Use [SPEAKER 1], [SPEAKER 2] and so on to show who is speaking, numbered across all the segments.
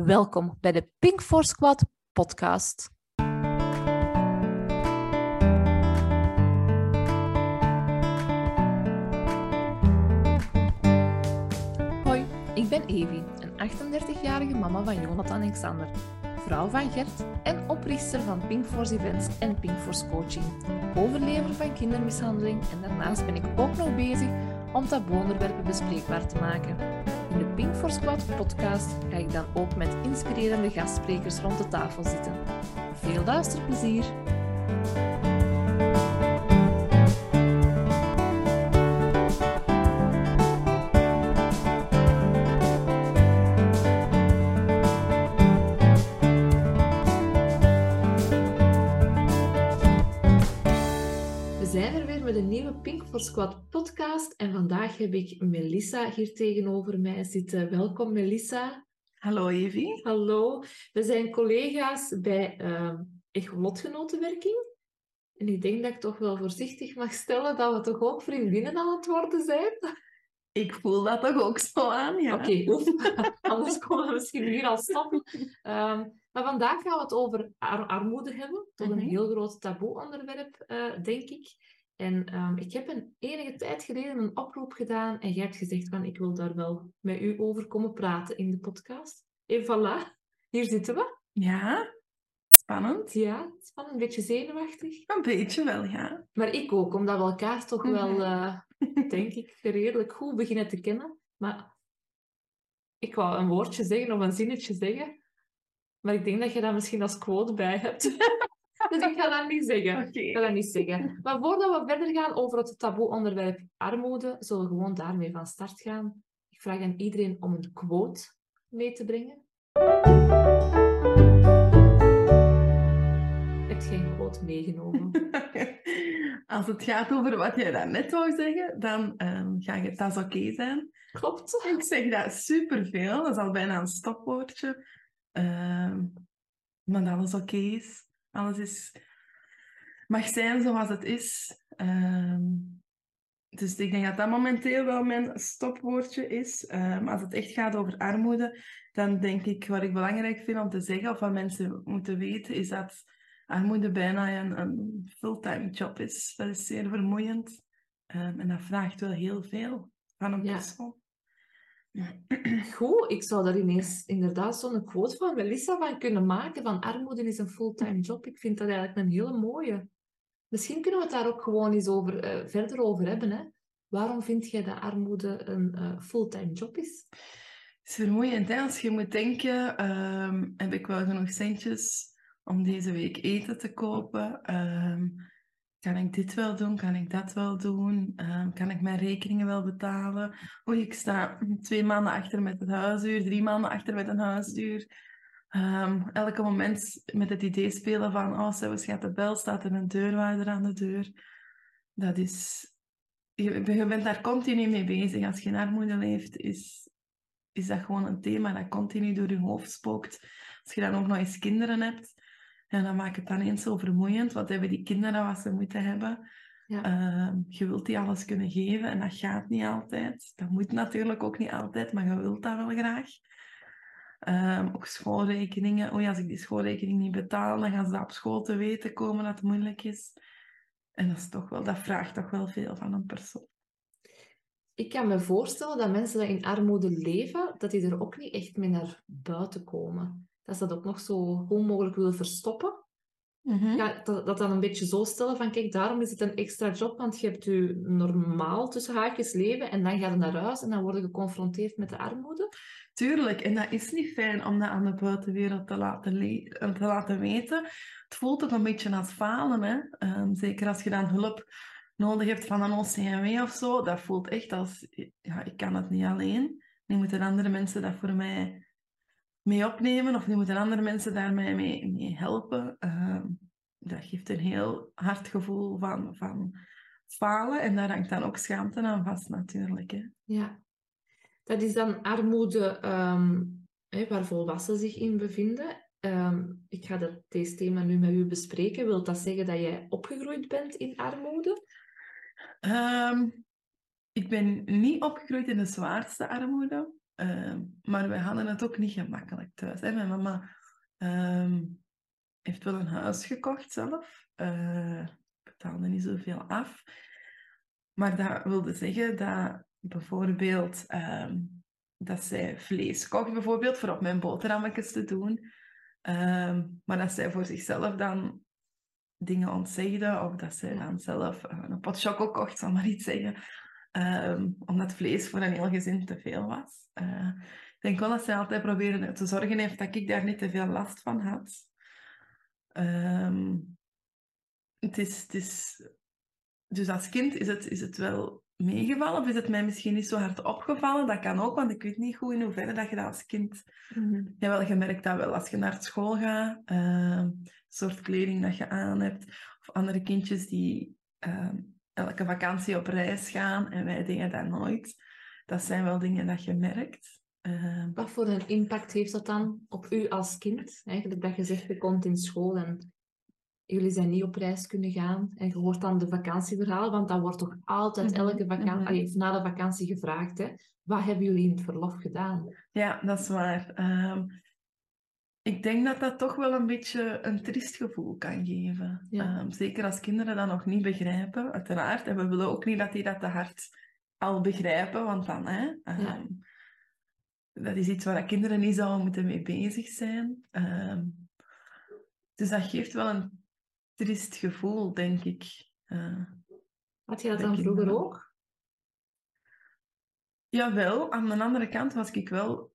[SPEAKER 1] Welkom bij de Pink for Squad podcast. Hoi, ik ben Evie, een 38-jarige mama van Jonathan Alexander, vrouw van Gert en oprichter van Pink Force Events en Pink Force Coaching, overlever van kindermishandeling en daarnaast ben ik ook nog bezig om taboe-onderwerpen bespreekbaar te maken. Pink for Squad podcast ga ik dan ook met inspirerende gastsprekers rond de tafel zitten. Veel luisterplezier! We zijn er weer met een nieuwe Pink for Squad podcast en vandaag heb ik Melissa hier tegenover mij zitten. Welkom Melissa.
[SPEAKER 2] Hallo Evie.
[SPEAKER 1] Hallo. We zijn collega's bij uh, echolotgenotenwerking. En ik denk dat ik toch wel voorzichtig mag stellen dat we toch ook vriendinnen aan het worden zijn.
[SPEAKER 2] Ik voel dat toch ook zo aan, ja.
[SPEAKER 1] Oké, oef. anders komen we misschien hier al stoppen. Ehm, maar vandaag gaan we het over ar- armoede hebben. Toch een
[SPEAKER 2] Mhm.
[SPEAKER 1] heel groot taboe-onderwerp, eh, denk ik. En ehm, ik heb een enige tijd geleden een oproep gedaan en jij hebt gezegd van ik wil daar wel met u over komen praten in de podcast. En voilà, hier zitten we.
[SPEAKER 2] Ja, spannend.
[SPEAKER 1] Ja, spannend, een beetje zenuwachtig.
[SPEAKER 2] Een beetje wel, ja.
[SPEAKER 1] Maar ik ook, omdat we elkaar toch
[SPEAKER 2] Mhm.
[SPEAKER 1] wel, eh, denk ik, redelijk goed beginnen te kennen. Maar ik wou een woordje zeggen of een zinnetje zeggen. Maar ik denk dat je dat misschien als quote bij hebt. dus ik ga dat niet zeggen. Ik ga dat niet zeggen. Maar voordat we verder gaan over het taboe-onderwerp armoede, zullen we gewoon daarmee van start gaan. Ik vraag aan iedereen om een quote mee te brengen. Heb je een quote meegenomen?
[SPEAKER 2] Als het gaat over wat jij daarnet wou zeggen, dan ehm, ga je dat oké zijn.
[SPEAKER 1] Klopt.
[SPEAKER 2] Ik zeg dat superveel. Dat is al bijna een stopwoordje. Ehm, maar dat alles oké is. Alles is, mag zijn zoals het is. Ehm, dus ik denk dat dat momenteel wel mijn stopwoordje is. Ehm, als het echt gaat over armoede, dan denk ik wat ik belangrijk vind om te zeggen, of wat mensen moeten weten, is dat armoede bijna een, een fulltime job is. Dat is zeer vermoeiend. Ehm, en dat vraagt wel heel veel van een
[SPEAKER 1] Ja.
[SPEAKER 2] persoon.
[SPEAKER 1] Goed, ik zou daar ineens inderdaad zo'n quote van Melissa van kunnen maken, van armoede is een fulltime job. Ik vind dat eigenlijk een hele mooie. Misschien kunnen we het daar ook gewoon eens over, eh, verder over hebben. Hè? Waarom vind jij dat armoede een eh, fulltime job is?
[SPEAKER 2] Het is vermoeiend, hè? Als je moet denken, ehm, heb ik wel genoeg centjes om deze week eten te kopen? Ehm, kan ik dit wel doen? Kan ik dat wel doen? Ehm, kan ik mijn rekeningen wel betalen? Oei, ik sta twee maanden achter met het huisduur, drie maanden achter met een huisduur. Ehm, elke moment met het idee spelen van, oh, zelfs gaat de bel, staat er een deurwaarder aan de deur. Dat is... Je, je bent daar continu mee bezig. Als je in armoede leeft, is, is dat gewoon een thema dat continu door je hoofd spookt. Als je dan ook nog eens kinderen hebt, ja, dan maakt het dan eens zo vermoeiend. Wat hebben die kinderen wat ze moeten hebben?
[SPEAKER 1] Ja.
[SPEAKER 2] Ehm, je wilt die alles kunnen geven en dat gaat niet altijd. Dat moet natuurlijk ook niet altijd, maar je wilt dat wel graag. Ehm, ook schoolrekeningen. Oei, als ik die schoolrekening niet betaal, dan gaan ze dat op school te weten komen dat het moeilijk is. En dat, is toch wel, dat vraagt toch wel veel van een persoon.
[SPEAKER 1] Ik kan me voorstellen dat mensen die in armoede leven, dat die er ook niet echt mee naar buiten komen. Dat ze dat ook nog zo goed mogelijk willen verstoppen. Ja, dat, dat dan een beetje zo stellen van, kijk, daarom is het een extra job, want je hebt je normaal tussen haakjes leven en dan ga je naar huis en dan word je geconfronteerd met de armoede.
[SPEAKER 2] Tuurlijk, en dat is niet fijn om dat aan de buitenwereld te laten, eh, te laten weten. Het voelt ook een beetje als falen, hè? Ehm, zeker als je dan hulp nodig hebt van een OCMW of zo. Dat voelt echt als, ja, ik kan het niet alleen. Nu moeten andere mensen dat voor mij mee opnemen, of nu moeten andere mensen daarmee mee, mee helpen. Ehm, dat geeft een heel hard gevoel van, van falen, en daar hangt dan ook schaamte aan vast, natuurlijk. Hè?
[SPEAKER 1] Ja. Dat is dan armoede ehm, hè, waar volwassenen zich in bevinden. Ehm, ik ga dat, deze thema nu met u bespreken. Wil dat zeggen dat jij opgegroeid bent in armoede?
[SPEAKER 2] Ik ben niet opgegroeid in de zwaarste armoede. Ehm, maar wij hadden het ook niet gemakkelijk thuis. Hè. Mijn mama ehm, heeft wel een huis gekocht zelf. Uh, betaalde niet zoveel af. Maar dat wilde zeggen dat bijvoorbeeld ehm, dat zij vlees kocht, bijvoorbeeld, voor op mijn boterhammetjes te doen. maar dat zij voor zichzelf dan dingen ontzegde, of dat zij dan zelf eh, een pot choco kocht, zal maar iets zeggen. Um, omdat vlees voor een heel gezin te veel was. Uh, ik denk wel dat zij altijd probeerde te zorgen heeft dat ik daar niet te veel last van had. Um, het is, het is, dus als kind is het, is het wel meegevallen, of is het mij misschien niet zo hard opgevallen? Dat kan ook, want ik weet niet goed in hoeverre dat je dat als kind... Mm -hmm. Ja, wel, je merkt dat wel als je naar school gaat, uh, soort kleding dat je aan hebt, of andere kindjes die elke vakantie op reis gaan en wij dingen dat nooit. Dat zijn wel dingen dat je merkt.
[SPEAKER 1] Uh, Wat voor een impact heeft dat dan op u als kind? Eigenlijk dat je zegt, je komt in school en jullie zijn niet op reis kunnen gaan en je hoort dan de vakantieverhalen, want dat wordt toch altijd mhm, elke vakantie, mm na de vakantie gevraagd, hè? wat hebben jullie in het verlof gedaan?
[SPEAKER 2] Ja, dat is waar. Um, ik denk dat dat toch wel een beetje een triest gevoel kan geven. Um, zeker als kinderen dat nog niet begrijpen, uiteraard. En we willen ook niet dat die dat te hard al begrijpen, want dan, hè, um, dat is iets waar kinderen niet zouden moeten mee bezig zijn. Um, dus dat geeft wel een triest gevoel, denk ik. Uh,
[SPEAKER 1] Had je dat dan vroeger ook?
[SPEAKER 2] Jawel, aan de andere kant was ik wel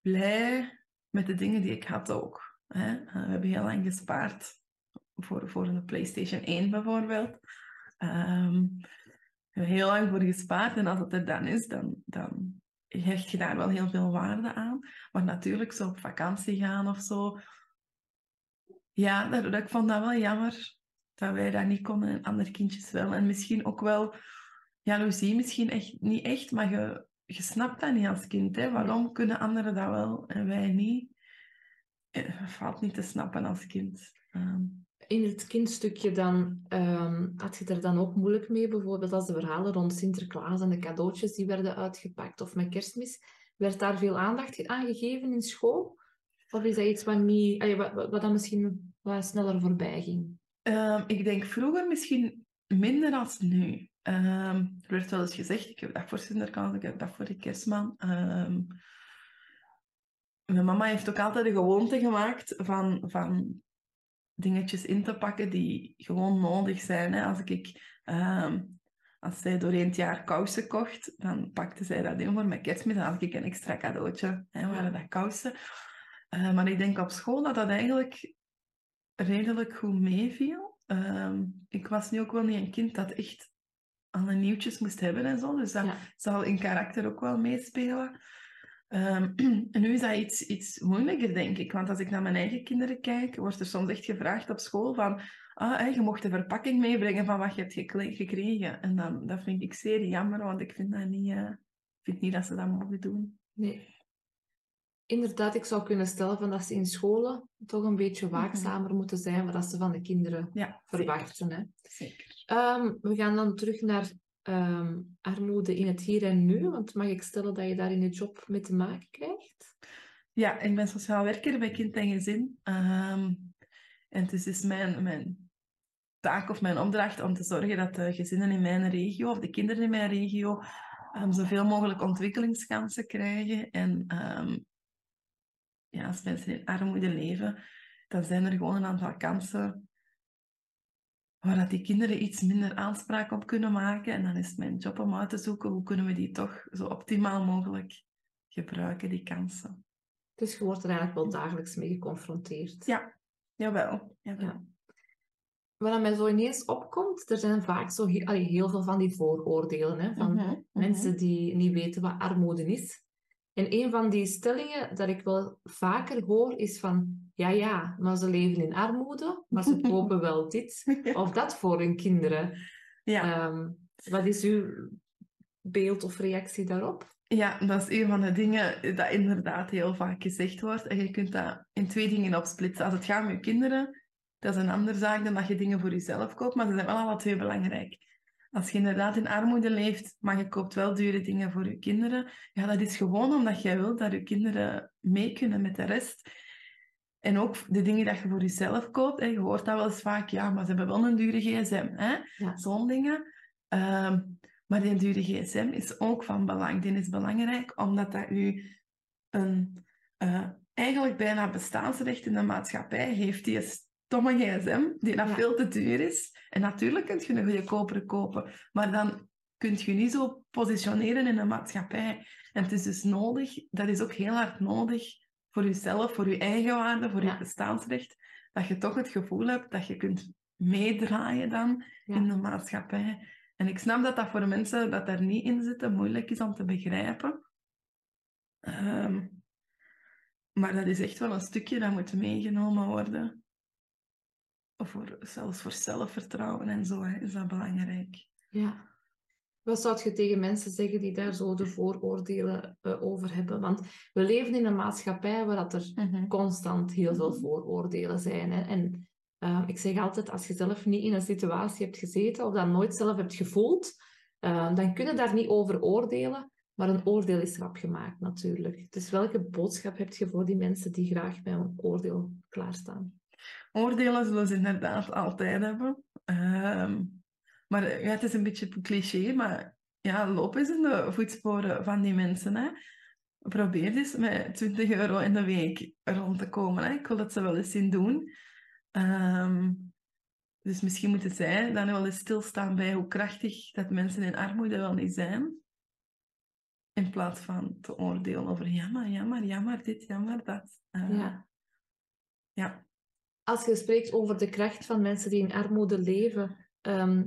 [SPEAKER 2] blij met de dingen die ik had ook. Hè. Uh, we hebben heel lang gespaard voor, voor een PlayStation 1 bijvoorbeeld. Um, we hebben heel lang voor gespaard en als het er dan is, dan, dan hecht je daar wel heel veel waarde aan. Maar natuurlijk, zo op vakantie gaan of zo. Ja, dat, ik vond dat wel jammer dat wij dat niet konden en andere kindjes wel. En misschien ook wel jaloezie, misschien echt, niet echt, maar je, je snapt dat niet als kind. Hè? Waarom kunnen anderen dat wel en wij niet? Het eh, valt niet te snappen als kind.
[SPEAKER 1] Ehm. In het kindstukje dan, um, had je er dan ook moeilijk mee? Bijvoorbeeld als de verhalen rond Sinterklaas en de cadeautjes die werden uitgepakt of met kerstmis. Werd daar veel aandacht aan gegeven in school? Of is dat iets wat, niet, wat, wat dan misschien wat sneller voorbij ging?
[SPEAKER 2] Um, ik denk vroeger misschien minder als nu. Um, er werd wel eens gezegd, ik heb dat voor Sinterklaas, ik heb dat voor de kerstman. Um, mijn mama heeft ook altijd de gewoonte gemaakt van, van dingetjes in te pakken die gewoon nodig zijn. Hè. Als, ik, um, als zij doorheen het jaar kousen kocht, dan pakte zij dat in voor mijn kerstmis. Dan had ik een extra cadeautje, hè, waren dat kousen. Uh, maar ik denk op school dat dat eigenlijk redelijk goed meeviel. ik was nu ook wel niet een kind dat echt alle nieuwtjes moest hebben en zo. Dus dat zal in karakter ook wel meespelen. Um, en nu is dat iets, iets moeilijker, denk ik. Want als ik naar mijn eigen kinderen kijk, wordt er soms echt gevraagd op school van... Ah, je mocht de verpakking meebrengen van wat je hebt gekregen. En dan, dat vind ik zeer jammer, want ik vind, dat niet, uh, vind niet dat ze dat mogen doen.
[SPEAKER 1] Nee. Inderdaad, ik zou kunnen stellen van dat ze in scholen toch een beetje mhm. waakzamer moeten zijn wat ze van de kinderen ja, verwachten. Hè?
[SPEAKER 2] Zeker.
[SPEAKER 1] Um, we gaan dan terug naar um, armoede in het hier en nu. Want mag ik stellen dat je daar in je job mee te maken krijgt?
[SPEAKER 2] Ja, ik ben sociaal werker bij Kind en Gezin. Um, en het is dus mijn, mijn taak of mijn opdracht om te zorgen dat de gezinnen in mijn regio, of de kinderen in mijn regio, um, zoveel mogelijk ontwikkelingskansen krijgen. En ja, als mensen in armoede leven, dan zijn er gewoon een aantal kansen waar dat die kinderen iets minder aanspraak op kunnen maken. En dan is het mijn job om uit te zoeken hoe kunnen we die toch zo optimaal mogelijk gebruiken, die kansen.
[SPEAKER 1] Dus je wordt er eigenlijk wel dagelijks mee geconfronteerd.
[SPEAKER 2] Ja, jawel. jawel. Ja.
[SPEAKER 1] Wat mij zo ineens opkomt, er zijn vaak zo heel, heel veel van die vooroordelen. Hè, van mhm, mhm. mensen die niet weten wat armoede is. En een van die stellingen dat ik wel vaker hoor is van, ja ja, maar ze leven in armoede, maar ze kopen wel dit of dat voor hun kinderen. Ja. Um, wat is uw beeld of reactie daarop?
[SPEAKER 2] Ja, dat is een van de dingen dat inderdaad heel vaak gezegd wordt. En je kunt dat in twee dingen opsplitsen. Als het gaat om je kinderen, dat is een andere zaak dan dat je dingen voor jezelf koopt, maar ze zijn wel alle twee belangrijk. Als je inderdaad in armoede leeft, maar je koopt wel dure dingen voor je kinderen, ja, dat is gewoon omdat jij wilt dat je kinderen mee kunnen met de rest. En ook de dingen dat je voor jezelf koopt. Hè. Je hoort dat wel eens vaak, ja, maar ze hebben wel een dure gsm. Hè?
[SPEAKER 1] Ja.
[SPEAKER 2] Zo'n dingen. Ehm, maar die dure gsm is ook van belang. Die is belangrijk omdat dat u een eh, eigenlijk bijna bestaansrecht in de maatschappij geeft. Die stomme gsm, die dat
[SPEAKER 1] Ja.
[SPEAKER 2] veel te duur is. En natuurlijk kun je een goedkopere kopen, maar dan kun je niet zo positioneren in de maatschappij. En het is dus nodig, dat is ook heel hard nodig voor jezelf, voor je eigen waarde, voor
[SPEAKER 1] Ja.
[SPEAKER 2] je bestaansrecht, dat je toch het gevoel hebt dat je kunt meedraaien dan
[SPEAKER 1] Ja.
[SPEAKER 2] in de maatschappij. En ik snap dat dat voor mensen dat daar niet in zitten moeilijk is om te begrijpen. Ehm, maar dat is echt wel een stukje dat moet meegenomen worden. Of voor, zelfs voor zelfvertrouwen en zo hè, is dat belangrijk.
[SPEAKER 1] Ja. Wat zou je tegen mensen zeggen die daar zo de vooroordelen eh, over hebben? Want we leven in een maatschappij waar dat er constant heel veel vooroordelen zijn. Hè? En eh, ik zeg altijd, als je zelf niet in een situatie hebt gezeten of dat nooit zelf hebt gevoeld, eh, dan kun je daar niet over oordelen. Maar een oordeel is rap gemaakt natuurlijk. Dus welke boodschap heb je voor die mensen die graag bij een oordeel klaarstaan?
[SPEAKER 2] Oordelen zullen ze inderdaad altijd hebben. Ehm, maar ja, het is een beetje een cliché, maar ja, loop eens in de voetsporen van die mensen. Hè. Probeer eens met 20 euro in de week rond te komen. Hè. Ik wil dat ze wel eens zien doen. Ehm, dus misschien moeten zij dan wel eens stilstaan bij hoe krachtig dat mensen in armoede wel niet zijn. In plaats van te oordelen over jammer, jammer, jammer dit, jammer dat. Eh,
[SPEAKER 1] Ja.
[SPEAKER 2] ja.
[SPEAKER 1] Als je spreekt over de kracht van mensen die in armoede leven, ehm,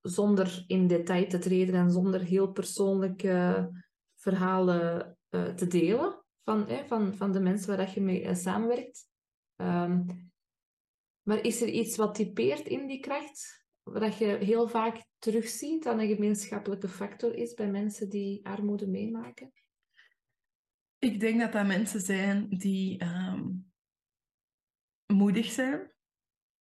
[SPEAKER 1] zonder in detail te treden en zonder heel persoonlijke verhalen eh, te delen van, van, van de mensen waar je mee eh, samenwerkt. Ehm, maar is er iets wat typeert in die kracht, wat je heel vaak terugziet dat een gemeenschappelijke factor is bij mensen die armoede meemaken?
[SPEAKER 2] Ik denk dat dat mensen zijn die ehm, moedig zijn.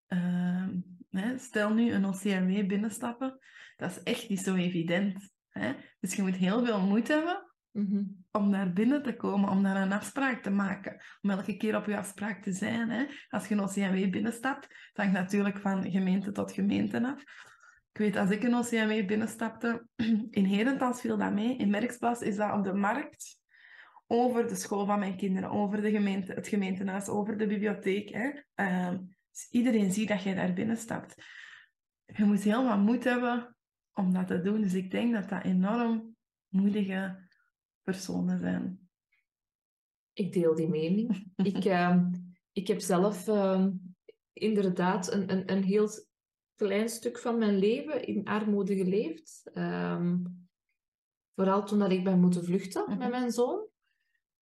[SPEAKER 2] Ehm, hè, stel nu een OCMW binnenstappen, dat is echt niet zo evident. Hè? Dus je moet heel veel moed hebben
[SPEAKER 1] Mhm.
[SPEAKER 2] om daar binnen te komen, om daar een afspraak te maken, om elke keer op je afspraak te zijn. Hè? Als je een OCMW binnenstapt, dat hangt natuurlijk van gemeente tot gemeente af. Ik weet, als ik een OCMW binnenstapte, in Herentals viel dat mee. In Merksplas is dat op de markt, over de school van mijn kinderen, over de gemeente, het gemeentehuis, over de bibliotheek. Hè? Ehm, dus iedereen ziet dat jij daar binnenstapt. Je moet heel wat moed hebben om dat te doen. Dus ik denk dat dat enorm moedige personen zijn.
[SPEAKER 1] Ik deel die mening. ik, ehm, ik heb zelf ehm, inderdaad een, een, een heel klein stuk van mijn leven in armoede geleefd. Vooral toen dat ik ben moeten vluchten
[SPEAKER 2] Mhm.
[SPEAKER 1] met mijn zoon.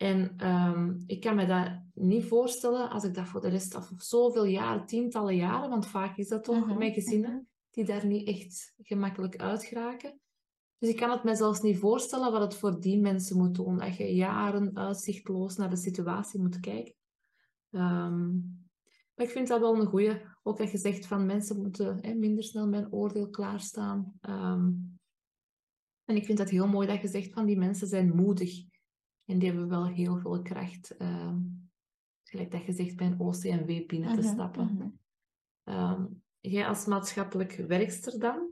[SPEAKER 1] En ehm, ik kan me dat niet voorstellen als ik dat voor de rest of zoveel jaren, tientallen jaren, want vaak is dat toch
[SPEAKER 2] Mhm,
[SPEAKER 1] met gezinnen die daar niet echt gemakkelijk uit geraken. Dus ik kan het me zelfs niet voorstellen wat het voor die mensen moet doen. Dat je jaren uitzichtloos naar de situatie moet kijken. Ehm, maar ik vind dat wel een goeie. Ook dat je zegt van mensen moeten hè, minder snel een oordeel klaarstaan. Ehm, en ik vind dat heel mooi dat je zegt van die mensen zijn moedig. En die hebben wel heel veel kracht. ehm, gelijk dat je zegt bij een OCMW binnen te
[SPEAKER 2] Mhm,
[SPEAKER 1] stappen.
[SPEAKER 2] mhm.
[SPEAKER 1] Ehm, jij als maatschappelijk werkster dan,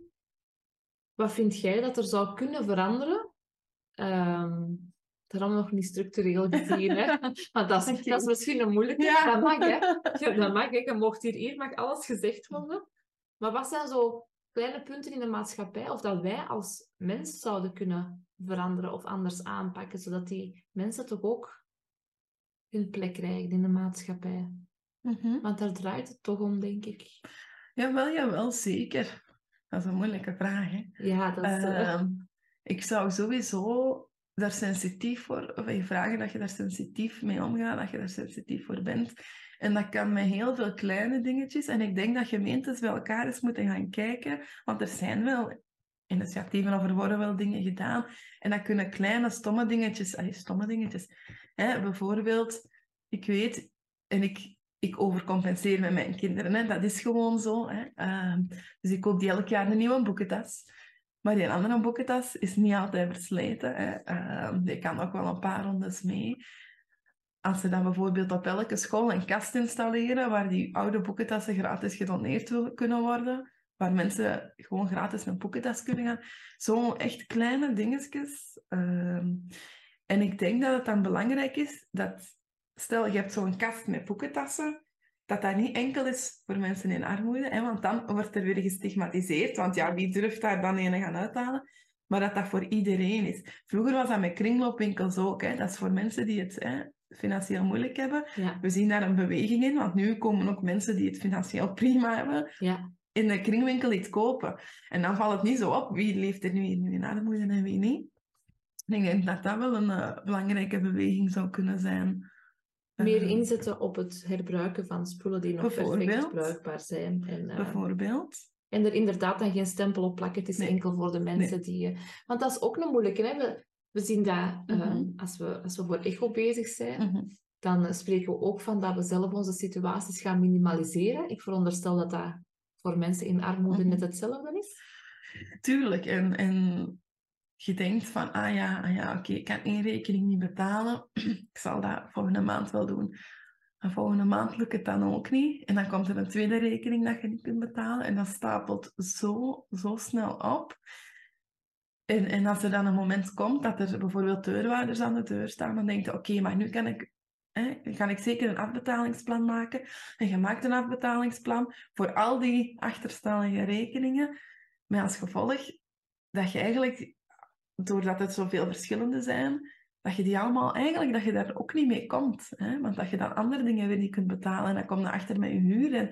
[SPEAKER 1] wat vind jij dat er zou kunnen veranderen? Ehm daarom nog niet structureel gezien, hè? Want dat is,
[SPEAKER 2] Oké.
[SPEAKER 1] dat is misschien een moeilijke.
[SPEAKER 2] Ja.
[SPEAKER 1] Dat mag, hè? Ja, dat mag, hè? Je mocht hier, hier mag alles gezegd worden. Maar wat zijn zo kleine punten in de maatschappij, of dat wij als mens zouden kunnen veranderen of anders aanpakken, zodat die mensen toch ook hun plek krijgen in de maatschappij?
[SPEAKER 2] Mhm.
[SPEAKER 1] Want daar draait het toch om, denk ik.
[SPEAKER 2] Jawel, jawel, zeker. Dat is een moeilijke vraag. Hè?
[SPEAKER 1] Ja, dat is... eh,
[SPEAKER 2] Ehm, ik zou sowieso daar sensitief voor, of je vragen dat je daar sensitief mee omgaat, dat je daar sensitief voor bent. En dat kan met heel veel kleine dingetjes. En ik denk dat gemeentes bij elkaar eens moeten gaan kijken, want er zijn wel initiatieven of er worden wel dingen gedaan. En dat kunnen kleine, stomme dingetjes, allee, stomme dingetjes. Hè? Bijvoorbeeld, ik weet, en ik, ik overcompenseer met mijn kinderen, hè? dat is gewoon zo. Hè? Ehm, dus ik koop die elk jaar een nieuwe boekentas. Maar die andere boekentas is niet altijd versleten. Hè. Ehm, die kan ook wel een paar rondes mee. Als ze dan bijvoorbeeld op elke school een kast installeren waar die oude boekentassen gratis gedoneerd kunnen worden, waar mensen gewoon gratis een boekentas kunnen gaan. Zo echt kleine dingetjes. Ehm, en ik denk dat het dan belangrijk is dat, stel je hebt zo'n kast met boekentassen, dat dat niet enkel is voor mensen in armoede, hè, want dan wordt er weer gestigmatiseerd, want ja, wie durft daar dan een gaan uithalen? Maar dat dat voor iedereen is. Vroeger was dat met kringloopwinkels ook. Hè. Dat is voor mensen die het hè, financieel moeilijk hebben. We zien daar een beweging in, want nu komen ook mensen die het financieel prima hebben,
[SPEAKER 1] ja.
[SPEAKER 2] in de kringwinkel iets kopen. En dan valt het niet zo op wie leeft er nu in armoede en wie niet. Ik denk dat dat wel een uh, belangrijke beweging zou kunnen zijn.
[SPEAKER 1] Meer uh, inzetten op het herbruiken van spullen die nog perfect bruikbaar zijn. En, uh,
[SPEAKER 2] bijvoorbeeld.
[SPEAKER 1] En er inderdaad dan geen stempel op plakken. Het is nee. enkel voor de mensen nee. die... Want dat is ook een moeilijke. Hè? We, we zien dat mm -hmm. als, we, als we voor echo bezig zijn,
[SPEAKER 2] mm -hmm.
[SPEAKER 1] dan spreken we ook van dat we zelf onze situaties gaan minimaliseren. Ik veronderstel dat dat voor mensen in armoede
[SPEAKER 2] Mhm.
[SPEAKER 1] net hetzelfde is.
[SPEAKER 2] Tuurlijk. En, en je denkt van, ah ja, ah ja oké, ik kan één rekening niet betalen. ik zal dat volgende maand wel doen. En volgende maand lukt het dan ook niet. En dan komt er een tweede rekening dat je niet kunt betalen. En dat stapelt zo, zo snel op. En, en als er dan een moment komt dat er bijvoorbeeld deurwaarders aan de deur staan, dan denk je, oké, maar nu kan ik, hè, kan ik zeker een afbetalingsplan maken. En je maakt een afbetalingsplan voor al die achterstallige rekeningen. Met als gevolg dat je eigenlijk, doordat het zoveel verschillende zijn, dat je die allemaal eigenlijk, dat je daar ook niet mee komt. Hè? Want dat je dan andere dingen weer niet kunt betalen en dan kom je achter met je huur. En,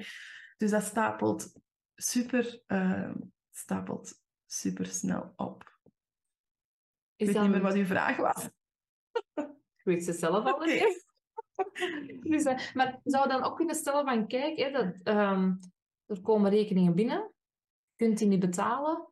[SPEAKER 2] dus dat stapelt super, uh, stapelt super snel op. Ik
[SPEAKER 1] Is
[SPEAKER 2] weet
[SPEAKER 1] dan-
[SPEAKER 2] niet meer wat uw vraag was.
[SPEAKER 1] Ik weet ze zelf al niet meer. Dus, eh, maar je zou dan ook kunnen stellen van, kijk, hè, dat, ehm, er komen rekeningen binnen, je kunt die niet betalen.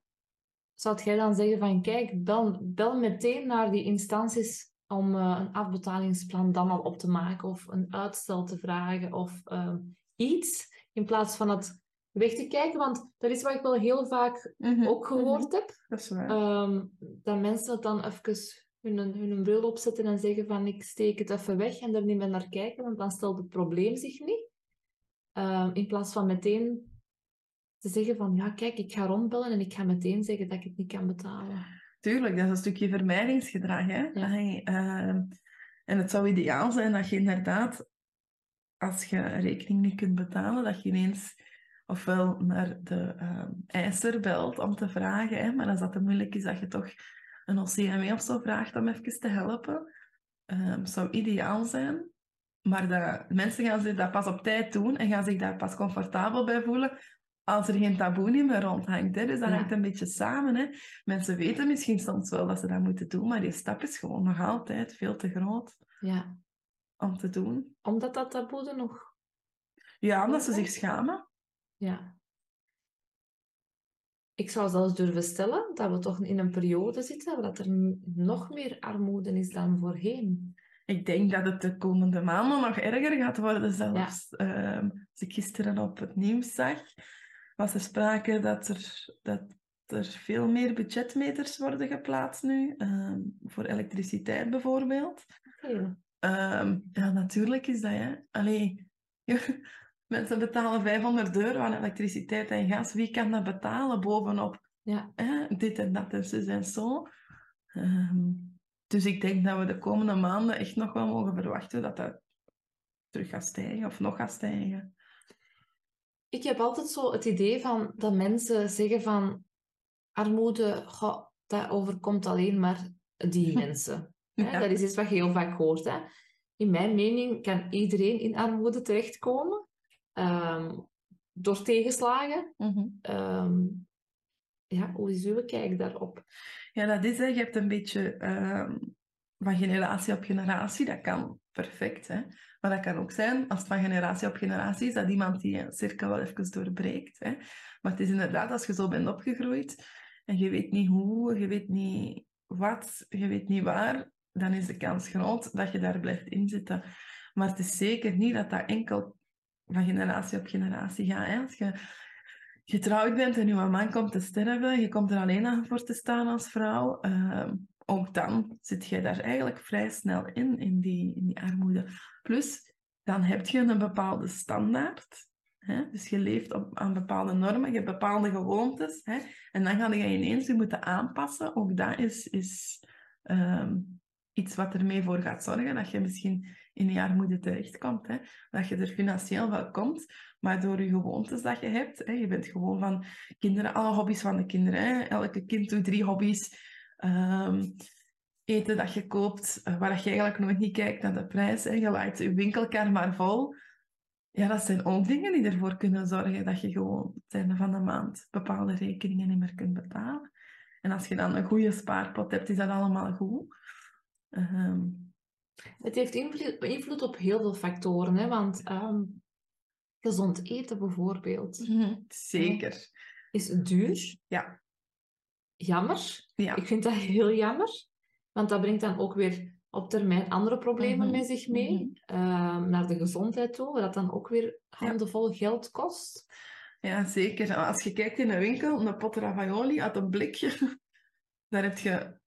[SPEAKER 1] Zou jij dan zeggen van, kijk, bel, bel meteen naar die instanties om eh, een afbetalingsplan dan al op te maken of een uitstel te vragen of ehm, iets, in plaats van het weg te kijken? Want dat is wat ik wel heel vaak ook gehoord heb.
[SPEAKER 2] Dat is waar.
[SPEAKER 1] Ehm, dat mensen dan even hun, hun bril opzetten en zeggen van ik steek het even weg en er niet meer naar kijken, want dan stelt het probleem zich niet. Ehm, in plaats van meteen te zeggen van ja, kijk, ik ga rondbellen en ik ga meteen zeggen dat ik het niet kan betalen.
[SPEAKER 2] Tuurlijk, dat is een stukje vermijdingsgedrag. Hè?
[SPEAKER 1] Ja.
[SPEAKER 2] Hey, ehm, en het zou ideaal zijn dat je inderdaad, als je een rekening niet kunt betalen, dat je ineens ofwel naar de ehm, eiser belt om te vragen. Hè? Maar als dat te moeilijk is, dat je toch een OCME of zo vraagt om even te helpen. Ehm, zou ideaal zijn. Maar dat, mensen gaan zich dat pas op tijd doen en gaan zich daar pas comfortabel bij voelen als er geen taboe niet meer rondhangt. Hè? Dus dat
[SPEAKER 1] Ja.
[SPEAKER 2] hangt een beetje samen. Hè? Mensen weten misschien soms wel dat ze dat moeten doen, maar die stap is gewoon nog altijd veel te groot
[SPEAKER 1] Ja,
[SPEAKER 2] om te doen.
[SPEAKER 1] omdat dat taboe er nog...
[SPEAKER 2] Ja, omdat ze zich schamen.
[SPEAKER 1] Ja. Ik zou zelfs durven stellen dat we toch in een periode zitten waar dat er nog meer armoede is dan voorheen.
[SPEAKER 2] Ik denk dat het de komende maanden nog erger gaat worden zelfs. Ehm, als ik gisteren op het nieuws zag, was er sprake dat er, dat er veel meer budgetmeters worden geplaatst nu, ehm, voor elektriciteit bijvoorbeeld.
[SPEAKER 1] Oké.
[SPEAKER 2] Ehm, ja, natuurlijk is dat, hè. Allee, mensen betalen 500 euro aan elektriciteit en gas. Wie kan dat betalen bovenop
[SPEAKER 1] Ja.
[SPEAKER 2] hè, dit en dat en zus en zo? Ehm, dus ik denk dat we de komende maanden echt nog wel mogen verwachten dat dat terug gaat stijgen of nog gaat stijgen.
[SPEAKER 1] Ik heb altijd zo het idee van dat mensen zeggen van armoede, goh, dat overkomt alleen maar die mensen. Hè? Dat is iets wat je heel vaak hoort. Hè? In mijn mening kan iedereen in armoede terechtkomen ehm, door tegenslagen.
[SPEAKER 2] Mhm.
[SPEAKER 1] Ehm, ja, hoe is uw kijk daarop?
[SPEAKER 2] Ja, dat is, hè. je hebt een beetje ehm, van generatie op generatie. Dat kan perfect, hè. Maar dat kan ook zijn, als het van generatie op generatie is, dat iemand die cirkel wel even doorbreekt. Hè. Maar het is inderdaad, als je zo bent opgegroeid en je weet niet hoe, je weet niet wat, je weet niet waar, dan is de kans groot dat je daar blijft inzitten. Maar het is zeker niet dat dat enkel van generatie op generatie gaat. Hè. Als je getrouwd bent en je man komt te sterven, je komt er alleen aan voor te staan als vrouw, ehm, ook dan zit je daar eigenlijk vrij snel in, in die, in die armoede. Plus, dan heb je een bepaalde standaard. Hè? Dus je leeft op, aan bepaalde normen, je hebt bepaalde gewoontes. Hè? En dan ga je ineens je moeten aanpassen. Ook dat is, is ehm, iets wat ermee voor gaat zorgen dat je misschien in die armoede terechtkomt. Hè? Dat je er financieel wel komt, maar door je gewoontes dat je hebt. Hè? Je bent gewoon van kinderen, alle hobby's van de kinderen. Hè? Elke kind doet drie hobby's. Ehm, eten dat je koopt, uh, waar je eigenlijk nooit niet kijkt naar de prijs. Hè? Je laat je winkelkar maar vol. Ja, dat zijn ook dingen die ervoor kunnen zorgen dat je gewoon op het einde van de maand bepaalde rekeningen niet meer kunt betalen. En als je dan een goede spaarpot hebt, is dat allemaal goed. Um...
[SPEAKER 1] Het heeft invloed, op heel veel factoren, hè? want um, gezond eten bijvoorbeeld.
[SPEAKER 2] Zeker.
[SPEAKER 1] Is duur.
[SPEAKER 2] Ja.
[SPEAKER 1] Jammer.
[SPEAKER 2] Ja.
[SPEAKER 1] Ik vind dat heel jammer, want dat brengt dan ook weer op termijn andere problemen
[SPEAKER 2] Mhm,
[SPEAKER 1] met zich mee,
[SPEAKER 2] mhm.
[SPEAKER 1] ehm, naar de gezondheid toe, wat dan ook weer handenvol geld kost.
[SPEAKER 2] Ja, zeker. Als je kijkt in een winkel, een pot ravioli uit een blikje, daar heb je...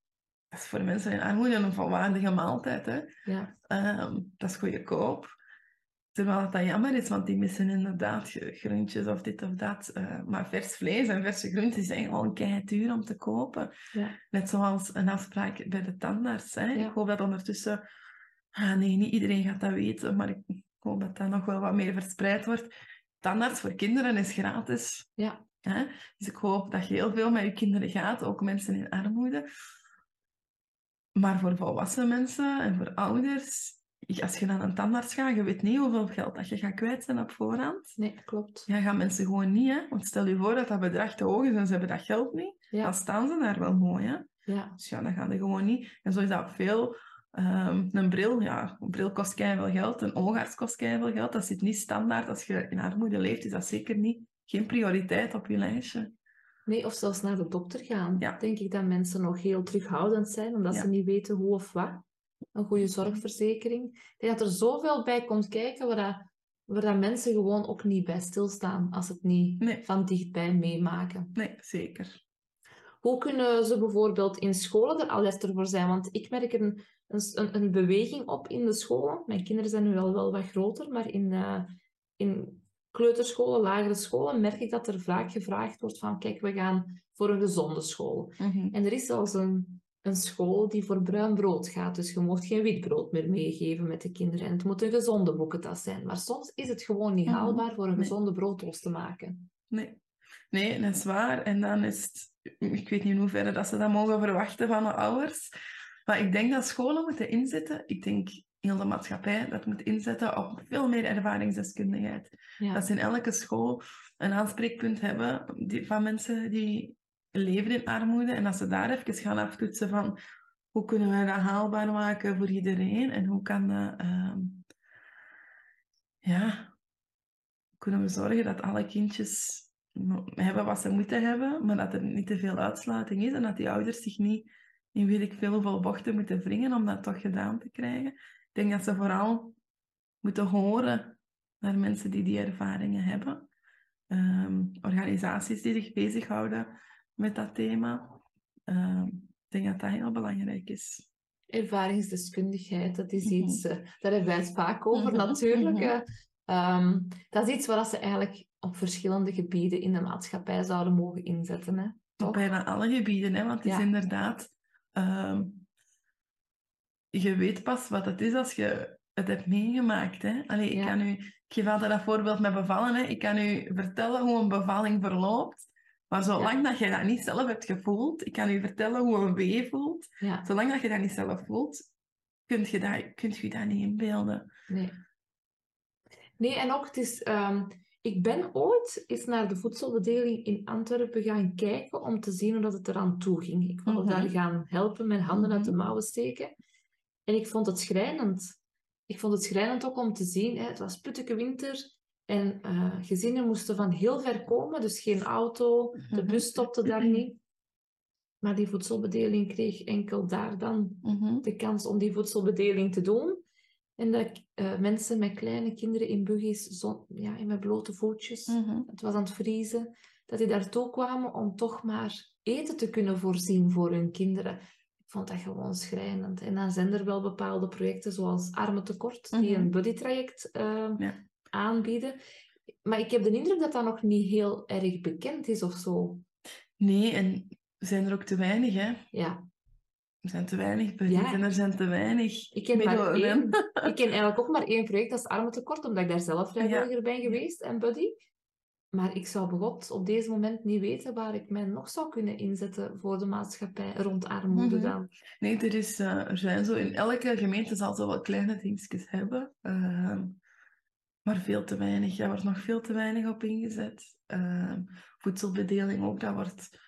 [SPEAKER 2] Dat is voor mensen in armoede een volwaardige maaltijd. Hè?
[SPEAKER 1] Ja.
[SPEAKER 2] Ehm, dat is goedkoop. Terwijl dat jammer is, want die missen inderdaad groentjes of dit of dat. Eh, maar vers vlees en verse groenten zijn gewoon kei duur om te kopen.
[SPEAKER 1] Ja.
[SPEAKER 2] Net zoals een afspraak bij de tandarts. Hè?
[SPEAKER 1] Ja.
[SPEAKER 2] Ik hoop dat ondertussen... Ah, nee, niet iedereen gaat dat weten, maar ik hoop dat dat nog wel wat meer verspreid wordt. Tandarts voor kinderen is gratis.
[SPEAKER 1] Ja.
[SPEAKER 2] Hè? Dus ik hoop dat je heel veel met je kinderen gaat, ook mensen in armoede. Maar voor volwassen mensen en voor ouders, als je naar een tandarts gaat, je weet niet hoeveel geld dat je gaat kwijt zijn op voorhand.
[SPEAKER 1] Nee, klopt.
[SPEAKER 2] Ja, gaan mensen gewoon niet, hè? Want stel je voor dat dat bedrag te hoog is en ze hebben dat geld niet,
[SPEAKER 1] Ja.
[SPEAKER 2] dan staan ze daar wel mooi, hè?
[SPEAKER 1] Ja.
[SPEAKER 2] Dus ja, dan gaan ze gewoon niet. En zo is dat veel. Ehm, een bril, ja, een bril kost veel geld, een oogarts kost veel geld. Dat zit niet standaard. Als je in armoede leeft, is dat zeker niet, geen prioriteit op je lijstje.
[SPEAKER 1] Nee, of zelfs naar de dokter gaan.
[SPEAKER 2] Ja.
[SPEAKER 1] Denk ik dat mensen nog heel terughoudend zijn, omdat
[SPEAKER 2] Ja.
[SPEAKER 1] ze niet weten hoe of wat. Een goede zorgverzekering. Ik denk dat er zoveel bij komt kijken waar, dat, waar dat mensen gewoon ook niet bij stilstaan als ze het niet
[SPEAKER 2] Nee.
[SPEAKER 1] van dichtbij meemaken.
[SPEAKER 2] Nee, zeker.
[SPEAKER 1] Hoe kunnen ze bijvoorbeeld in scholen er alerter voor zijn? Want ik merk een, een, een beweging op in de scholen. Mijn kinderen zijn nu al wel wat groter, maar in, eh, in kleuterscholen, lagere scholen, merk ik dat er vaak gevraagd wordt van kijk, we gaan voor een gezonde school.
[SPEAKER 2] Mhm.
[SPEAKER 1] En er is zelfs een, een school die voor bruin brood gaat, dus je mocht geen wit brood meer meegeven met de kinderen. En het moet een gezonde boekentas zijn. Maar soms is het gewoon niet
[SPEAKER 2] Mhm.
[SPEAKER 1] haalbaar voor een gezonde broodroost te maken.
[SPEAKER 2] Nee. nee, dat is waar. En dan is het... Ik weet niet in hoeverre dat ze dat mogen verwachten van de ouders. Maar ik denk dat scholen moeten inzetten. Ik denk heel de maatschappij dat moet inzetten op veel meer ervaringsdeskundigheid.
[SPEAKER 1] Ja.
[SPEAKER 2] Dat ze in elke school een aanspreekpunt hebben die, van mensen die leven in armoede. En dat ze daar even gaan aftoetsen van hoe kunnen we dat haalbaar maken voor iedereen en hoe kan ehm, ja, kunnen we zorgen dat alle kindjes hebben wat ze moeten hebben, maar dat er niet te veel uitsluiting is en dat die ouders zich niet in weet ik veel hoeveel bochten moeten wringen om dat toch gedaan te krijgen. Ik denk dat ze vooral moeten horen naar mensen die die ervaringen hebben. Ehm, organisaties die zich bezighouden met dat thema. Ehm, ik denk dat dat heel belangrijk is.
[SPEAKER 1] Ervaringsdeskundigheid, dat is
[SPEAKER 2] Mhm.
[SPEAKER 1] iets, eh, daar hebben wij het vaak over
[SPEAKER 2] Mhm,
[SPEAKER 1] natuurlijk.
[SPEAKER 2] mhm.
[SPEAKER 1] eh. Ehm, dat is iets waar ze eigenlijk op verschillende gebieden in de maatschappij zouden mogen inzetten. Hè?
[SPEAKER 2] Op bijna alle gebieden, hè? want het is inderdaad... ehm, je weet pas wat het is als je het hebt meegemaakt. Hè? Allee, ik,
[SPEAKER 1] Ja.
[SPEAKER 2] kan u, ik geef altijd dat voorbeeld met bevallen. Hè? Ik kan u vertellen hoe een bevalling verloopt. Maar zolang dat je dat niet zelf hebt gevoeld, ik kan u vertellen hoe een wee voelt.
[SPEAKER 1] Ja,
[SPEAKER 2] Zolang dat je dat niet zelf voelt, kunt je dat, kunt je dat niet inbeelden.
[SPEAKER 1] nee. Nee, en ook, het is, ehm, ik ben ooit eens naar de voedselbedeling in Antwerpen gaan kijken om te zien hoe dat het eraan toe ging. Ik wou
[SPEAKER 2] Mhm.
[SPEAKER 1] daar gaan helpen, mijn handen uit de
[SPEAKER 2] Mhm.
[SPEAKER 1] mouwen steken. En ik vond het schrijnend. Ik vond het schrijnend ook om te zien, hè, het was putteke winter en eh, gezinnen moesten van heel ver komen, dus geen auto, de
[SPEAKER 2] Mhm.
[SPEAKER 1] bus stopte daar niet. Maar die voedselbedeling kreeg enkel daar dan
[SPEAKER 2] Mhm.
[SPEAKER 1] de kans om die voedselbedeling te doen. En dat eh, mensen met kleine kinderen in buggies, ja, in met blote voetjes,
[SPEAKER 2] Mhm.
[SPEAKER 1] het was aan het vriezen, dat die daartoe kwamen om toch maar eten te kunnen voorzien voor hun kinderen. Ik vond dat gewoon schrijnend. En dan zijn er wel bepaalde projecten zoals Armentekort, die
[SPEAKER 2] Mhm.
[SPEAKER 1] een buddytraject eh,
[SPEAKER 2] Ja.
[SPEAKER 1] Aanbieden. Maar ik heb de indruk dat dat nog niet heel erg bekend is of zo.
[SPEAKER 2] Nee, en zijn er ook te weinig, hè.
[SPEAKER 1] Ja,
[SPEAKER 2] Er zijn te weinig
[SPEAKER 1] Ja.
[SPEAKER 2] en er zijn te weinig
[SPEAKER 1] ik ken maar één. Ik ken eigenlijk ook maar één project, dat is Armentekort, omdat ik daar zelf vrijwilliger ben geweest en buddy. Maar ik zou begot op deze moment niet weten waar ik mij nog zou kunnen inzetten voor de maatschappij rond armoede
[SPEAKER 2] Mhm.
[SPEAKER 1] dan.
[SPEAKER 2] Nee, er, is, eh, er zijn zo... In elke gemeente zal zo wel kleine dingetjes hebben. ehm, maar veel te weinig. Daar wordt nog veel te weinig op ingezet. Ehm, voedselbedeling ook, dat wordt,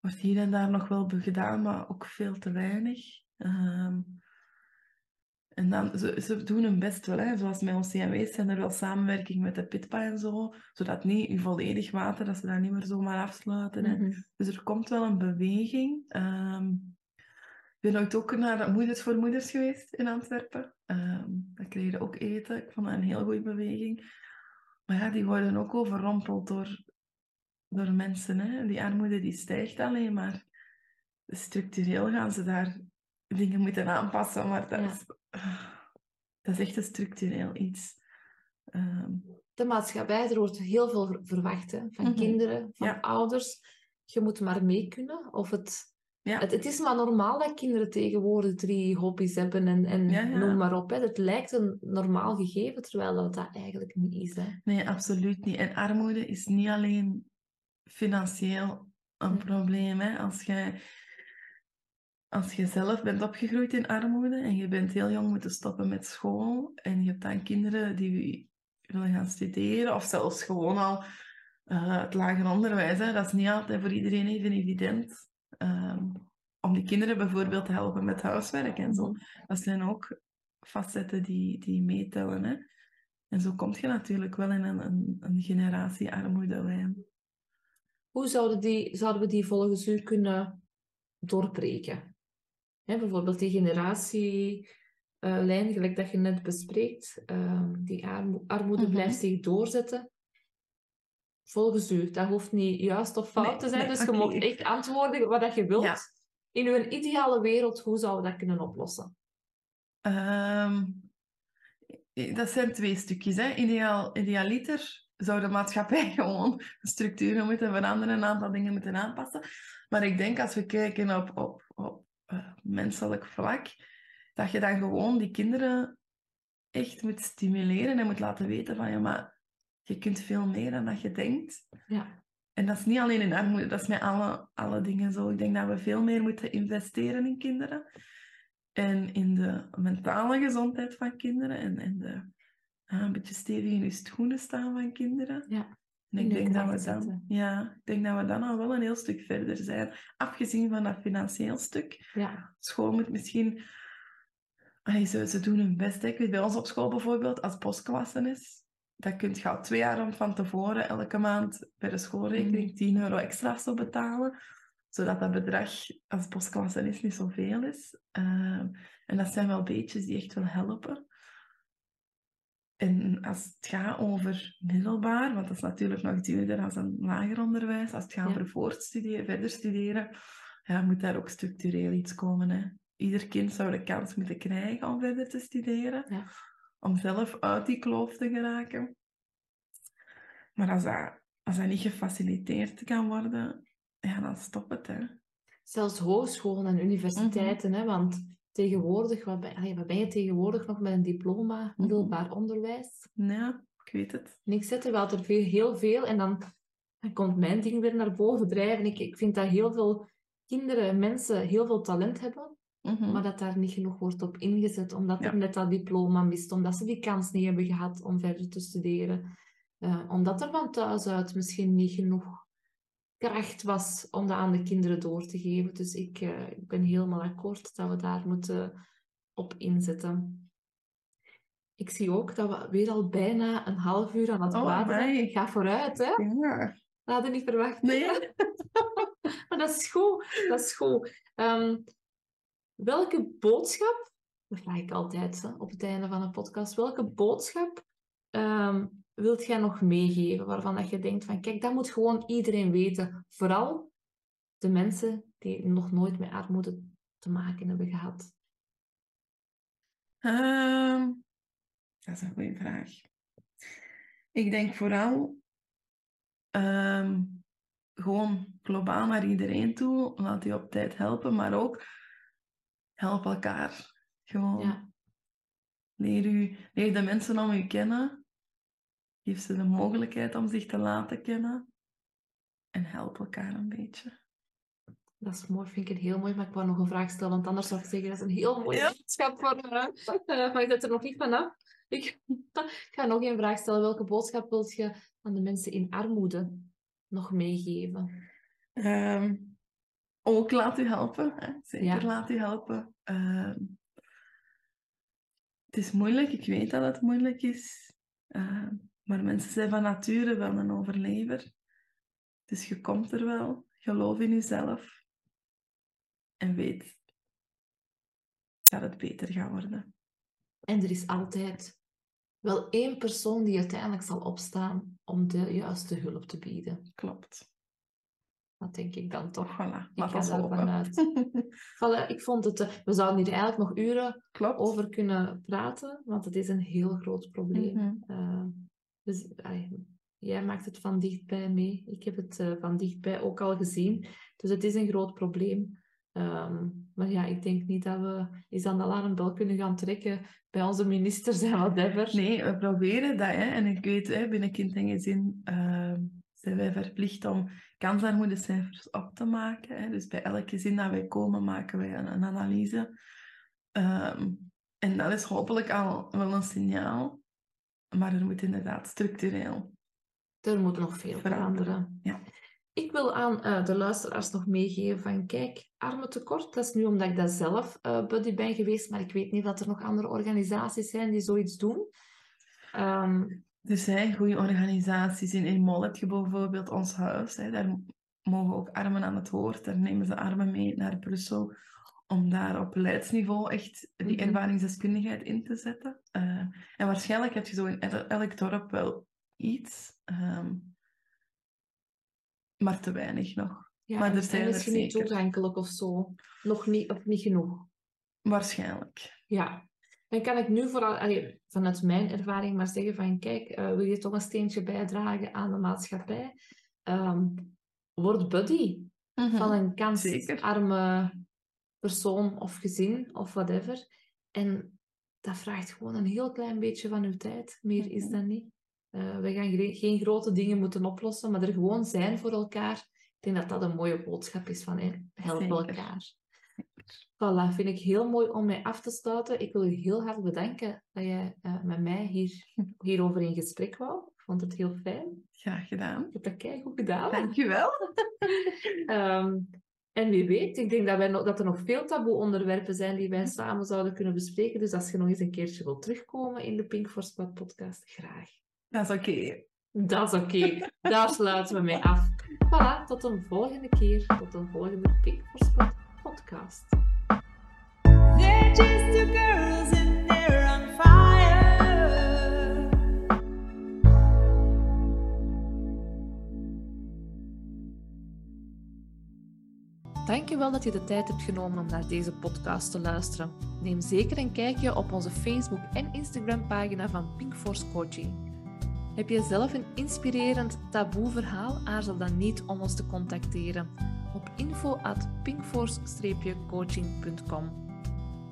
[SPEAKER 2] wordt hier en daar nog wel gedaan, maar ook veel te weinig. Ehm, en dan, ze, ze doen hun best wel, hè. zoals met OCMW zijn er wel samenwerking met de PITPA en zo, zodat niet in volledig water, dat ze dat niet meer zomaar afsluiten. hè.
[SPEAKER 1] Mhm.
[SPEAKER 2] Dus er komt wel een beweging. Ehm, ben ooit ook naar Moeders voor Moeders geweest in Antwerpen. Ehm daar kreeg je ook eten. Ik vond dat een heel goede beweging. Maar ja, die worden ook overrompeld door, door mensen. Hè. Die armoede die stijgt alleen maar. Dus structureel gaan ze daar dingen moeten aanpassen. Maar dat,
[SPEAKER 1] Ja.
[SPEAKER 2] is, dat is echt een structureel iets. Ehm,
[SPEAKER 1] De maatschappij, er wordt heel veel ver- verwacht hè, van
[SPEAKER 2] Mhm.
[SPEAKER 1] kinderen, van
[SPEAKER 2] Ja.
[SPEAKER 1] ouders. Je moet maar mee kunnen. Of het,
[SPEAKER 2] ja.
[SPEAKER 1] het, het is maar normaal dat kinderen tegenwoordig drie hobby's hebben en, en
[SPEAKER 2] Ja, ja.
[SPEAKER 1] noem maar op. Hè. Het lijkt een normaal gegeven, terwijl dat, dat eigenlijk niet is. Hè.
[SPEAKER 2] Nee, absoluut niet. En armoede is niet alleen financieel een
[SPEAKER 1] Hm.
[SPEAKER 2] probleem. Hè. Als jij als je zelf bent opgegroeid in armoede en je bent heel jong moeten stoppen met school en je hebt dan kinderen die willen gaan studeren of zelfs gewoon al eh, het lager onderwijs, hè. dat is niet altijd voor iedereen even evident. Ehm, om die kinderen bijvoorbeeld te helpen met huiswerk en zo. Dat zijn ook facetten die, die meetellen. Hè. En zo kom je natuurlijk wel in een, een, een generatie armoedelijn.
[SPEAKER 1] Hoe zouden, die, zouden we die volgens u kunnen doorbreken? Hè, bijvoorbeeld die generatielijn, gelijk dat je net bespreekt, ehm, die armo- armoede
[SPEAKER 2] Mhm.
[SPEAKER 1] blijft zich doorzetten. Volgens u, dat hoeft niet juist of fout
[SPEAKER 2] Nee,
[SPEAKER 1] te zijn,
[SPEAKER 2] nee,
[SPEAKER 1] dus je mag echt antwoorden wat dat je wilt.
[SPEAKER 2] Ja.
[SPEAKER 1] In uw ideale wereld, hoe zouden we dat kunnen oplossen?
[SPEAKER 2] Ehm, dat zijn twee stukjes. Hè. Ideaal, idealiter zou de maatschappij gewoon structuren moeten veranderen, een aantal dingen moeten aanpassen. Maar ik denk als we kijken op, op, op eh, menselijk vlak, dat je dan gewoon die kinderen echt moet stimuleren en moet laten weten van ja, maar je kunt veel meer dan dat je denkt.
[SPEAKER 1] Ja.
[SPEAKER 2] En dat is niet alleen in armoede, dat is met alle, alle dingen zo. Ik denk dat we veel meer moeten investeren in kinderen. En in de mentale gezondheid van kinderen. En, en de, ja, een beetje stevig in je schoenen staan van kinderen.
[SPEAKER 1] Ja,
[SPEAKER 2] En ik denk, dat we dan, ja, ik denk dat we dan al wel een heel stuk verder zijn. Afgezien van dat financieel stuk.
[SPEAKER 1] ja.
[SPEAKER 2] School moet misschien... Allee, ze, ze doen hun best. hè. Ik weet bij ons op school bijvoorbeeld, als postklassen is, dan kun je al twee jaar van tevoren elke maand bij de schoolrekening 10 euro extra zo betalen. Zodat dat bedrag als postklassen is niet zoveel is. Ehm, en dat zijn wel beetjes die echt wel helpen. En als het gaat over middelbaar, want dat is natuurlijk nog duurder dan een lager onderwijs, als het gaat
[SPEAKER 1] Ja.
[SPEAKER 2] over voortstuderen, verder studeren, ja, moet daar ook structureel iets komen. Hè. Ieder kind zou de kans moeten krijgen om verder te studeren,
[SPEAKER 1] Ja.
[SPEAKER 2] Om zelf uit die kloof te geraken. Maar als dat, als dat niet gefaciliteerd kan worden, ja, dan stop het. Hè.
[SPEAKER 1] Zelfs hogescholen en universiteiten, hè, want tegenwoordig, wat ben, wat ben je tegenwoordig nog met een diploma, middelbaar onderwijs?
[SPEAKER 2] Ja, ik weet het.
[SPEAKER 1] Niks zet terwijl er veel, heel veel, en dan, dan komt mijn ding weer naar boven drijven. Ik, ik vind dat heel veel kinderen, mensen heel veel talent hebben,
[SPEAKER 2] Mhm.
[SPEAKER 1] maar dat daar niet genoeg wordt op ingezet, omdat
[SPEAKER 2] Ja.
[SPEAKER 1] er net dat diploma mist, omdat ze die kans niet hebben gehad om verder te studeren. Eh, omdat er van thuis uit misschien niet genoeg kracht was om dat aan de kinderen door te geven. Dus ik, eh, ik ben helemaal akkoord dat we daar moeten op inzetten. Ik zie ook dat we weer al bijna een half uur aan het
[SPEAKER 2] Oh.
[SPEAKER 1] Ik ga vooruit, hè?
[SPEAKER 2] Ja.
[SPEAKER 1] Dat hadden niet verwacht.
[SPEAKER 2] Nee?
[SPEAKER 1] maar dat is goed. Dat is goed. Ehm, welke boodschap, dat vraag ik altijd op het einde van een podcast, welke boodschap ehm, wilt jij nog meegeven waarvan dat je denkt van kijk, dat moet gewoon iedereen weten. Vooral de mensen die nog nooit met armoede te maken hebben gehad.
[SPEAKER 2] Ehm, dat is een goede vraag. Ik denk vooral ehm, gewoon globaal naar iedereen toe. Laat die op tijd helpen, maar ook help elkaar. Gewoon
[SPEAKER 1] Ja.
[SPEAKER 2] leer, u, leer de mensen om u kennen. Geef ze de mogelijkheid om zich te laten kennen. En help elkaar een beetje.
[SPEAKER 1] Dat is mooi, vind ik een heel mooi. Maar ik wou nog een vraag stellen, want anders zou ik zeggen, dat is een heel mooie
[SPEAKER 2] Ja.
[SPEAKER 1] boodschap voor uh, Maar ik zet er nog niet vanaf. Ik, ik ga nog een vraag stellen. Welke boodschap wilt je aan de mensen in armoede nog meegeven?
[SPEAKER 2] Ehm, ook laat u helpen. Hè? Zeker
[SPEAKER 1] Ja.
[SPEAKER 2] laat u helpen. Ehm, het is moeilijk, ik weet dat het moeilijk is. Ehm, maar mensen zijn van nature wel een overlever. Dus je komt er wel. Geloof in jezelf. En weet dat het beter gaat worden.
[SPEAKER 1] En er is altijd wel één persoon die uiteindelijk zal opstaan om de juiste hulp te bieden.
[SPEAKER 2] Klopt.
[SPEAKER 1] Dat denk ik dan toch.
[SPEAKER 2] Voilà.
[SPEAKER 1] Ik
[SPEAKER 2] Laat
[SPEAKER 1] ga
[SPEAKER 2] ons
[SPEAKER 1] daarvan
[SPEAKER 2] hopen.
[SPEAKER 1] uit. Voilà, ik vond het... eh, we zouden hier eigenlijk nog uren
[SPEAKER 2] Klopt.
[SPEAKER 1] over kunnen praten, want het is een heel groot probleem.
[SPEAKER 2] Mhm.
[SPEAKER 1] Eh, dus, jij maakt het van dichtbij mee. Ik heb het eh, van dichtbij ook al gezien. Dus het is een groot probleem. Ehm, maar ja, ik denk niet dat we eens aan de alarmbel kunnen gaan trekken bij onze ministers en whatever.
[SPEAKER 2] Nee, we proberen dat. Hè. En ik weet, hè, binnen Kind en Gezin ehm, zijn wij verplicht om kansarmoedecijfers op te maken. Hè. Dus bij elk gezin dat wij komen, maken wij een, een analyse. Ehm, en dat is hopelijk al wel een signaal. Maar er moet inderdaad structureel.
[SPEAKER 1] Er moet nog veel
[SPEAKER 2] Veranderen,
[SPEAKER 1] veranderen.
[SPEAKER 2] ja.
[SPEAKER 1] Ik wil aan eh, de luisteraars nog meegeven van kijk, armentekort, dat is nu omdat ik dat zelf eh, buddy ben geweest, maar ik weet niet dat er nog andere organisaties zijn die zoiets doen. Ehm,
[SPEAKER 2] Er zijn goede organisaties. In heb je bijvoorbeeld ons huis. Hè. Daar mogen ook armen aan het woord. Daar nemen ze armen mee naar Brussel. Om daar op beleidsniveau echt die
[SPEAKER 1] Mhm.
[SPEAKER 2] ervaringsdeskundigheid in te zetten. Eh, en waarschijnlijk heb je zo in el- elk dorp wel iets. ehm, maar te weinig nog.
[SPEAKER 1] ja,
[SPEAKER 2] Maar er zijn er
[SPEAKER 1] misschien niet toegankelijk of zo. Nog niet, of niet genoeg.
[SPEAKER 2] Waarschijnlijk.
[SPEAKER 1] Ja. Dan kan ik nu vooral allee, vanuit mijn ervaring maar zeggen van kijk, eh, wil je toch een steentje bijdragen aan de maatschappij? Ehm, word buddy. van een kansarme persoon of gezin of whatever. En dat vraagt gewoon een heel klein beetje van uw tijd. Meer is
[SPEAKER 2] Mhm.
[SPEAKER 1] dat niet. Eh, we gaan gre- geen grote dingen moeten oplossen, maar er gewoon zijn voor elkaar. Ik denk dat dat een mooie boodschap is van hè, help
[SPEAKER 2] Zeker.
[SPEAKER 1] elkaar. Voilà, vind ik heel mooi om mij af te sluiten. Ik wil u heel hard bedanken dat jij eh, met mij hier, hierover in gesprek wou. Ik vond het heel fijn.
[SPEAKER 2] Graag gedaan.
[SPEAKER 1] Ik heb dat keigoed gedaan.
[SPEAKER 2] Dankjewel.
[SPEAKER 1] Ehm, en wie weet, ik denk dat, wij nog, dat er nog veel taboe-onderwerpen zijn die wij samen zouden kunnen bespreken. Dus als je nog eens een keertje wilt terugkomen in de Pink for Spot podcast, graag.
[SPEAKER 2] Dat is oké.
[SPEAKER 1] Dat is oké. Daar sluiten we mee af. Voilà, tot een volgende keer. Tot een volgende Pink for Spot podcast.
[SPEAKER 3] Dankjewel dat je de tijd hebt genomen om naar deze podcast te luisteren. Neem zeker een kijkje op onze Facebook en Instagram pagina van Pink Force Coaching. Heb je zelf een inspirerend taboe verhaal? Aarzel dan niet om ons te contacteren op info at pinkforce-coaching.com.